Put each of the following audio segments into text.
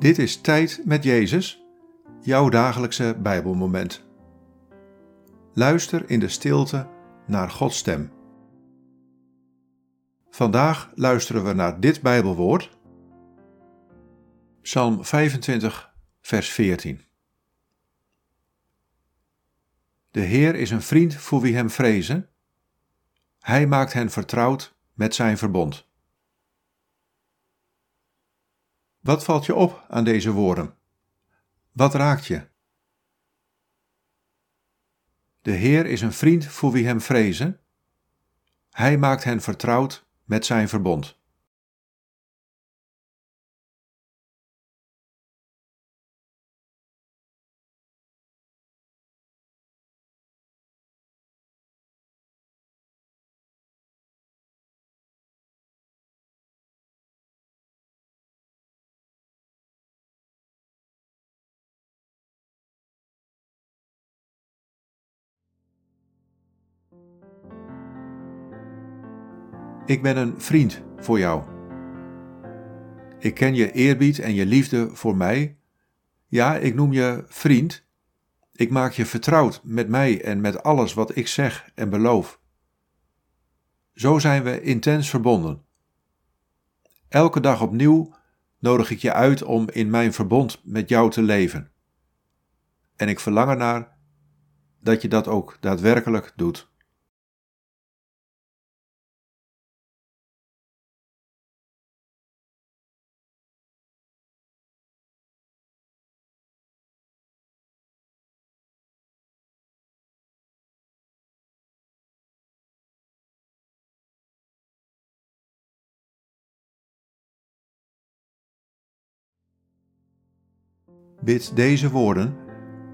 Dit is Tijd met Jezus, jouw dagelijkse Bijbelmoment. Luister in de stilte naar Gods stem. Vandaag luisteren we naar dit Bijbelwoord, Psalm 25, vers 14. De Heer is een vriend voor wie hem vrezen. Hij maakt hen vertrouwd met zijn verbond. Wat valt je op aan deze woorden? Wat raakt je? De Heer is een vriend voor wie hem vrezen. Hij maakt hen vertrouwd met zijn verbond. Ik ben een vriend voor jou. Ik ken je eerbied en je liefde voor mij. Ja, ik noem je vriend. Ik maak je vertrouwd met mij en met alles wat ik zeg en beloof. Zo zijn we intens verbonden. Elke dag opnieuw nodig ik je uit om in mijn verbond met jou te leven. En ik verlang ernaar dat je dat ook daadwerkelijk doet. Bid deze woorden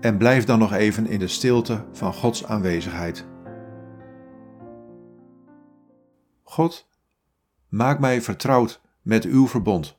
en blijf dan nog even in de stilte van Gods aanwezigheid. God, maak mij vertrouwd met uw verbond.